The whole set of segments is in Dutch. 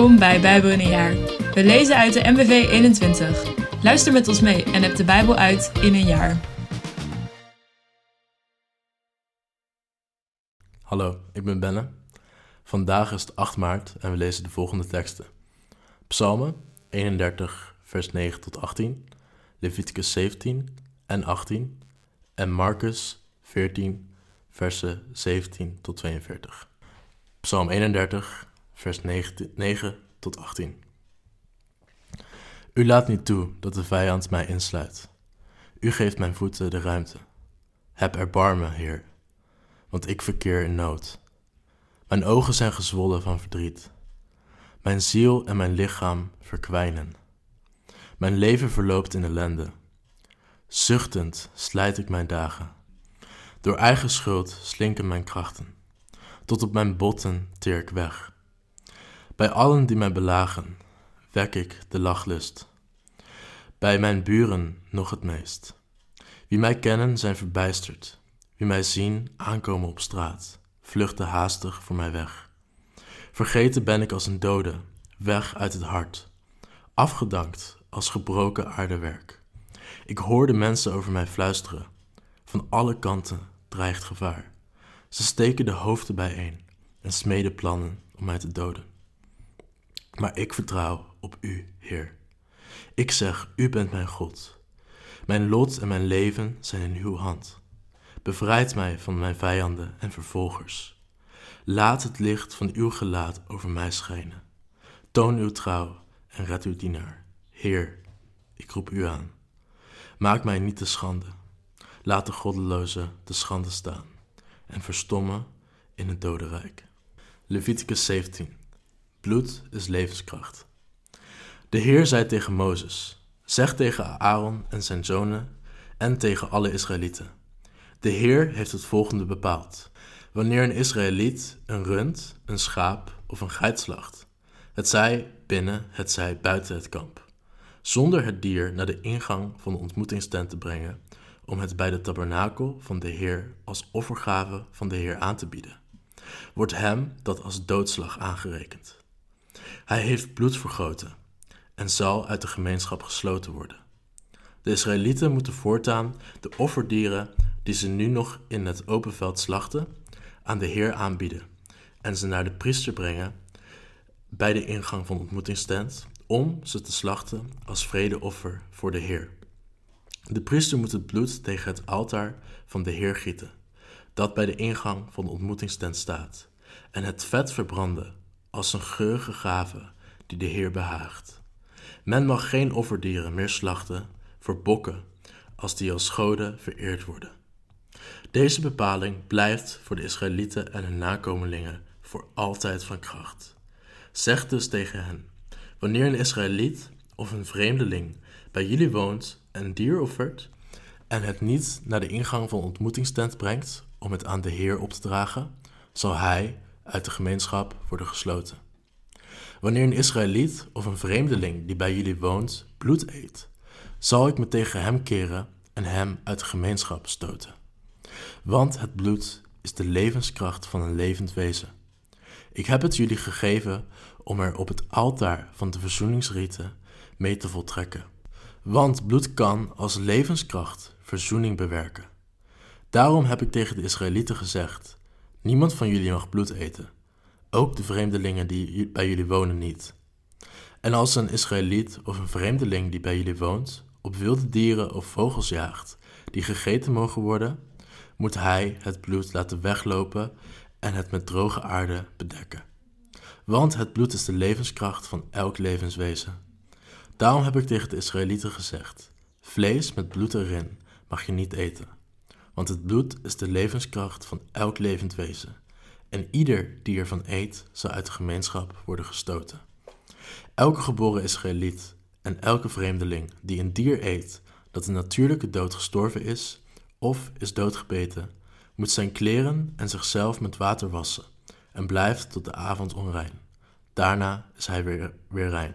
Welkom bij Bijbel in een jaar. We lezen uit de MBV 21. Luister met ons mee en heb de Bijbel uit in een jaar. Hallo, ik ben Benne. Vandaag is het 8 maart en we lezen de volgende teksten. Psalmen 31, vers 9 tot 18, Leviticus 17 en 18 en Marcus 14, versen 17 tot 42. Psalm 31, vers 9, tot 18. U laat niet toe dat de vijand mij insluit. U geeft mijn voeten de ruimte. Heb erbarmen, Heer, want ik verkeer in nood. Mijn ogen zijn gezwollen van verdriet. Mijn ziel en mijn lichaam verkwijnen. Mijn leven verloopt in ellende. Zuchtend slijt ik mijn dagen. Door eigen schuld slinken mijn krachten. Tot op mijn botten teer ik weg. Bij allen die mij belagen, wek ik de lachlust. Bij mijn buren nog het meest. Wie mij kennen zijn verbijsterd. Wie mij zien aankomen op straat, vluchten haastig voor mij weg. Vergeten ben ik als een dode, weg uit het hart. Afgedankt als gebroken aardewerk. Ik hoor de mensen over mij fluisteren. Van alle kanten dreigt gevaar. Ze steken de hoofden bijeen en smeden plannen om mij te doden. Maar ik vertrouw op U, Heer. Ik zeg, U bent mijn God. Mijn lot en mijn leven zijn in Uw hand. Bevrijd mij van mijn vijanden en vervolgers. Laat het licht van Uw gelaat over mij schijnen. Toon Uw trouw en red Uw dienaar. Heer, ik roep U aan. Maak mij niet te schande. Laat de goddeloze te schande staan en verstommen in het dodenrijk. Leviticus 17 Bloed is levenskracht. De Heer zei tegen Mozes: Zeg tegen Aaron en zijn zonen en tegen alle Israëlieten: De Heer heeft het volgende bepaald. Wanneer een Israëliet een rund, een schaap of een geit slacht, het zij binnen, het zij buiten het kamp, zonder het dier naar de ingang van de ontmoetingstent te brengen, om het bij de tabernakel van de Heer als offergave van de Heer aan te bieden, wordt hem dat als doodslag aangerekend. Hij heeft bloed vergoten en zal uit de gemeenschap gesloten worden. De Israëlieten moeten voortaan de offerdieren die ze nu nog in het open veld slachten, aan de Heer aanbieden en ze naar de priester brengen bij de ingang van de ontmoetingstent om ze te slachten als vredeoffer voor de Heer. De priester moet het bloed tegen het altaar van de Heer gieten, dat bij de ingang van de ontmoetingstent staat, en het vet verbranden als een geurige gave die de Heer behaagt. Men mag geen offerdieren meer slachten voor bokken als die als goden vereerd worden. Deze bepaling blijft voor de Israëlieten en hun nakomelingen voor altijd van kracht. Zeg dus tegen hen: Wanneer een Israëliet of een vreemdeling bij jullie woont en dier offert en het niet naar de ingang van ontmoetingstent brengt om het aan de Heer op te dragen, zal hij uit de gemeenschap worden gesloten. Wanneer een Israëliet of een vreemdeling die bij jullie woont bloed eet, zal ik me tegen hem keren en hem uit de gemeenschap stoten. Want het bloed is de levenskracht van een levend wezen. Ik heb het jullie gegeven om er op het altaar van de verzoeningsrieten mee te voltrekken. Want bloed kan als levenskracht verzoening bewerken. Daarom heb ik tegen de Israëlieten gezegd: Niemand van jullie mag bloed eten, ook de vreemdelingen die bij jullie wonen niet. En als een Israëliet of een vreemdeling die bij jullie woont op wilde dieren of vogels jaagt, die gegeten mogen worden, moet hij het bloed laten weglopen en het met droge aarde bedekken. Want het bloed is de levenskracht van elk levenswezen. Daarom heb ik tegen de Israëlieten gezegd: vlees met bloed erin mag je niet eten, want het bloed is de levenskracht van elk levend wezen, en ieder die ervan eet zal uit de gemeenschap worden gestoten. Elke geboren Israëliet en elke vreemdeling die een dier eet dat een natuurlijke dood gestorven is of is doodgebeten, moet zijn kleren en zichzelf met water wassen en blijft tot de avond onrein. Daarna is hij weer, weer rein.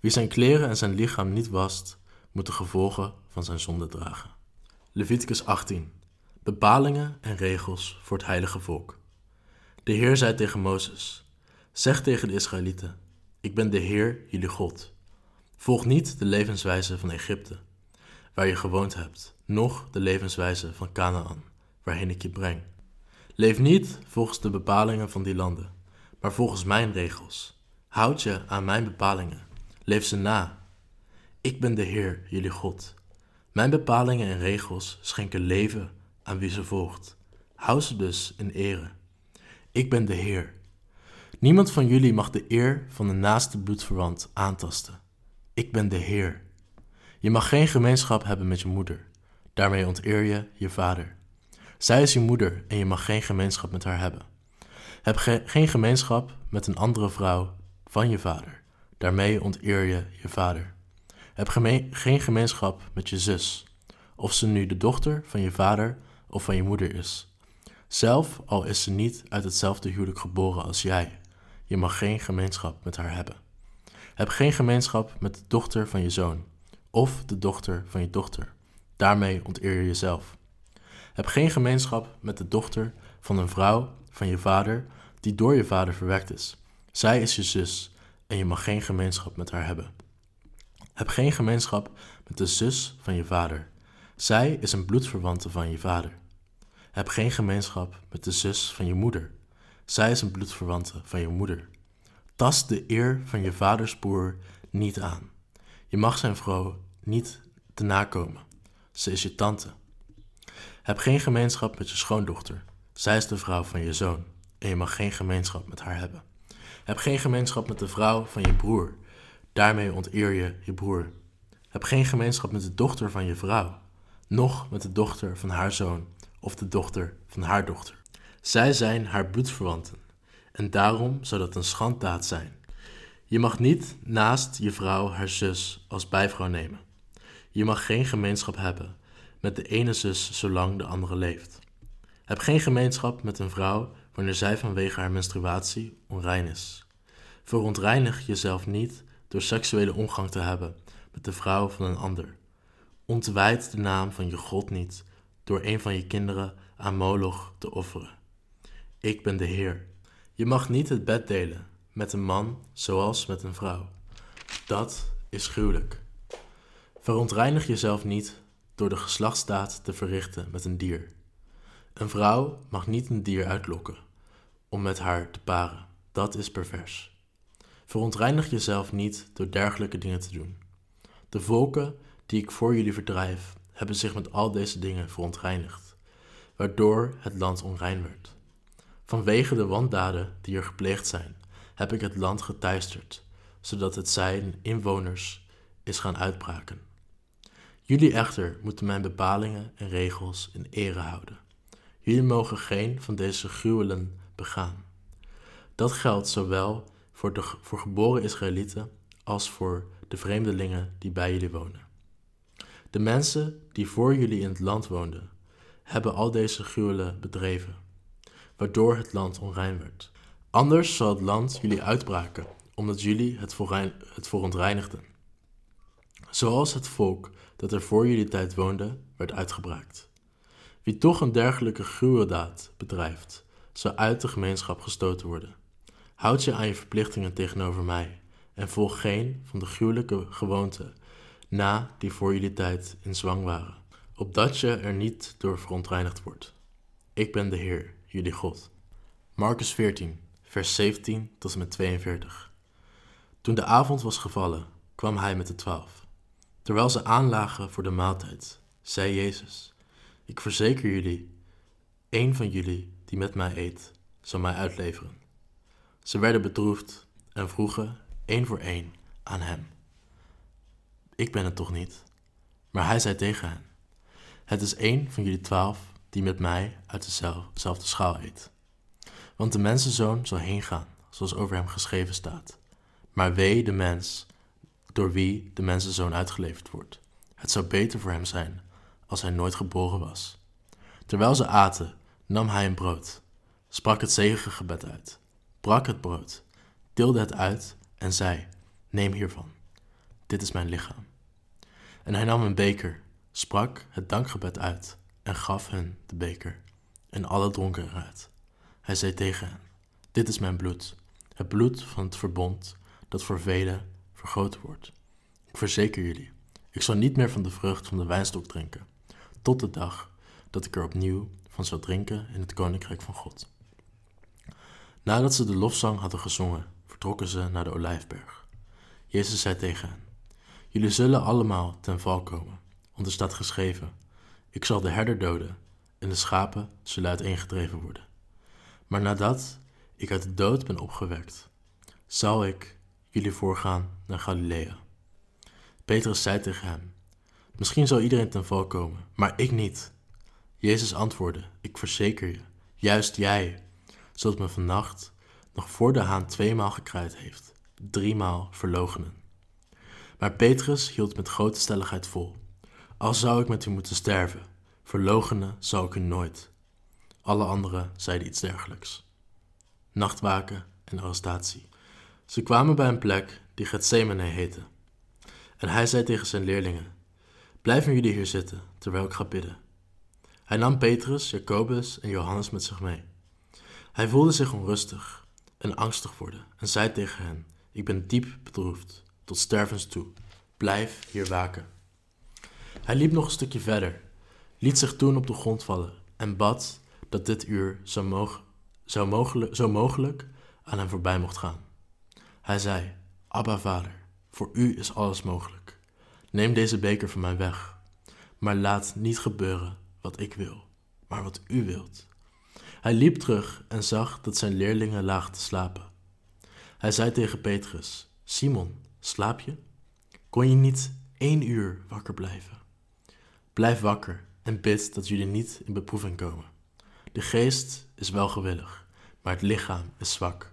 Wie zijn kleren en zijn lichaam niet wast, moet de gevolgen van zijn zonde dragen. Leviticus 18. Bepalingen en regels voor het heilige volk. De Heer zei tegen Mozes: Zeg tegen de Israëlieten: Ik ben de Heer, jullie God. Volg niet de levenswijze van Egypte, waar je gewoond hebt, noch de levenswijze van Canaan, waarheen ik je breng. Leef niet volgens de bepalingen van die landen, maar volgens mijn regels. Houd je aan mijn bepalingen, leef ze na. Ik ben de Heer, jullie God. Mijn bepalingen en regels schenken leven aan wie ze volgt. Hou ze dus in ere. Ik ben de Heer. Niemand van jullie mag de eer van de naaste bloedverwant aantasten. Ik ben de Heer. Je mag geen gemeenschap hebben met je moeder. Daarmee onteer je je vader. Zij is je moeder en je mag geen gemeenschap met haar hebben. Heb geen gemeenschap met een andere vrouw van je vader. Daarmee onteer je je vader. Heb geen gemeenschap met je zus, of ze nu de dochter van je vader of van je moeder is. Zelf al is ze niet uit hetzelfde huwelijk geboren als jij. Je mag geen gemeenschap met haar hebben. Heb geen gemeenschap met de dochter van je zoon, of de dochter van je dochter. Daarmee onteer je jezelf. Heb geen gemeenschap met de dochter van een vrouw van je vader die door je vader verwekt is. Zij is je zus en je mag geen gemeenschap met haar hebben. Heb geen gemeenschap met de zus van je vader. Zij is een bloedverwante van je vader. Heb geen gemeenschap met de zus van je moeder. Zij is een bloedverwante van je moeder. Tast de eer van je vaders broer niet aan. Je mag zijn vrouw niet te nakomen. Ze is je tante. Heb geen gemeenschap met je schoondochter. Zij is de vrouw van je zoon en je mag geen gemeenschap met haar hebben. Heb geen gemeenschap met de vrouw van je broer. Daarmee onteer je je broer. Heb geen gemeenschap met de dochter van je vrouw, noch met de dochter van haar zoon of de dochter van haar dochter. Zij zijn haar bloedverwanten en daarom zou dat een schanddaad zijn. Je mag niet naast je vrouw haar zus als bijvrouw nemen. Je mag geen gemeenschap hebben met de ene zus zolang de andere leeft. Heb geen gemeenschap met een vrouw wanneer zij vanwege haar menstruatie onrein is. Verontreinig jezelf niet door seksuele omgang te hebben met de vrouw van een ander. Ontwijd de naam van je God niet door een van je kinderen aan Moloch te offeren. Ik ben de Heer. Je mag niet het bed delen met een man zoals met een vrouw. Dat is gruwelijk. Verontreinig jezelf niet door de geslachtsdaad te verrichten met een dier. Een vrouw mag niet een dier uitlokken om met haar te paren. Dat is pervers. Verontreinig jezelf niet door dergelijke dingen te doen. De volken die ik voor jullie verdrijf, hebben zich met al deze dingen verontreinigd, waardoor het land onrein werd. Vanwege de wandaden die er gepleegd zijn, heb ik het land geteisterd, zodat het zijn inwoners is gaan uitbraken. Jullie echter moeten mijn bepalingen en regels in ere houden. Jullie mogen geen van deze gruwelen begaan. Dat geldt zowel voor de voor geboren Israëlieten als voor de vreemdelingen die bij jullie wonen. De mensen die voor jullie in het land woonden, hebben al deze gruwelen bedreven, waardoor het land onrein werd. Anders zal het land jullie uitbraken, omdat jullie het, het verontreinigden. Zoals het volk dat er voor jullie tijd woonde, werd uitgebraakt. Wie toch een dergelijke gruweldaad bedrijft, zal uit de gemeenschap gestoten worden. Houd je aan je verplichtingen tegenover mij en volg geen van de gruwelijke gewoonten na die voor jullie tijd in zwang waren, opdat je er niet door verontreinigd wordt. Ik ben de Heer, jullie God. Marcus 14, vers 17 tot en met 42. Toen de avond was gevallen, kwam hij met de twaalf. Terwijl ze aanlagen voor de maaltijd, zei Jezus: Ik verzeker jullie, één van jullie die met mij eet, zal mij uitleveren. Ze werden bedroefd en vroegen één voor één aan hem: Ik ben het toch niet? Maar hij zei tegen hen: Het is één van jullie twaalf die met mij uit dezelfde schaal eet. Want de mensenzoon zal heen gaan, zoals over hem geschreven staat. Maar wee de mens door wie de mensenzoon uitgeleverd wordt. Het zou beter voor hem zijn als hij nooit geboren was. Terwijl ze aten, nam hij een brood, sprak het zegengebed uit, brak het brood, deelde het uit en zei: Neem hiervan, dit is mijn lichaam. En hij nam een beker, sprak het dankgebed uit en gaf hen de beker. En alle dronken eruit. Hij zei tegen hen: Dit is mijn bloed, het bloed van het verbond dat voor velen vergroten wordt. Ik verzeker jullie, ik zal niet meer van de vrucht van de wijnstok drinken, tot de dag dat ik er opnieuw van zal drinken in het koninkrijk van God. Nadat ze de lofzang hadden gezongen, vertrokken ze naar de olijfberg. Jezus zei tegen hen: Jullie zullen allemaal ten val komen, want er staat geschreven: Ik zal de herder doden en de schapen zullen uiteengedreven worden. Maar nadat ik uit de dood ben opgewekt, zal ik jullie voorgaan naar Galilea. Petrus zei tegen hem: Misschien zal iedereen ten val komen, maar ik niet. Jezus antwoordde: Ik verzeker je, juist jij zult me vannacht, nog voor de haan tweemaal gekraaid heeft, driemaal verlogenen. Maar Petrus hield met grote stelligheid vol: Al zou ik met u moeten sterven, verlogenen zal ik u nooit. Alle anderen zeiden iets dergelijks. Nachtwaken en arrestatie. Ze kwamen bij een plek die Gethsemane heette. En hij zei tegen zijn leerlingen: Blijven jullie hier zitten terwijl ik ga bidden. Hij nam Petrus, Jacobus en Johannes met zich mee. Hij voelde zich onrustig en angstig worden en zei tegen hen: Ik ben diep bedroefd, tot stervens toe. Blijf hier waken. Hij liep nog een stukje verder, liet zich toen op de grond vallen en bad dat dit uur zo, zo, mogelijk, zo mogelijk aan hem voorbij mocht gaan. Hij zei: Abba, vader, voor u is alles mogelijk. Neem deze beker van mij weg, maar laat niet gebeuren wat ik wil, maar wat u wilt. Hij liep terug en zag dat zijn leerlingen lagen te slapen. Hij zei tegen Petrus: Simon, slaap je? Kon je niet één uur wakker blijven? Blijf wakker en bid dat jullie niet in beproeving komen. De geest is wel gewillig, maar het lichaam is zwak.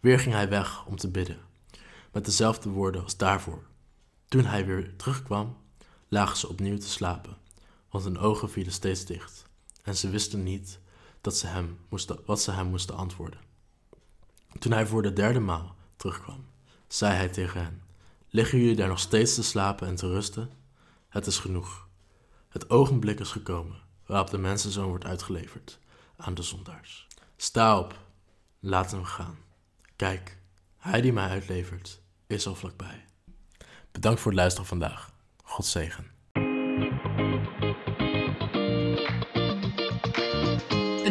Weer ging hij weg om te bidden, met dezelfde woorden als daarvoor. Toen hij weer terugkwam, lagen ze opnieuw te slapen, want hun ogen vielen steeds dicht en ze wisten niet dat ze hem moesten, wat ze hem moesten antwoorden. Toen hij voor de derde maal terugkwam, zei hij tegen hen: Liggen jullie daar nog steeds te slapen en te rusten? Het is genoeg. Het ogenblik is gekomen waarop de mensenzoon wordt uitgeleverd aan de zondaars. Sta op, laten we gaan. Kijk, hij die mij uitlevert, is al vlakbij. Bedankt voor het luisteren vandaag. God zegen.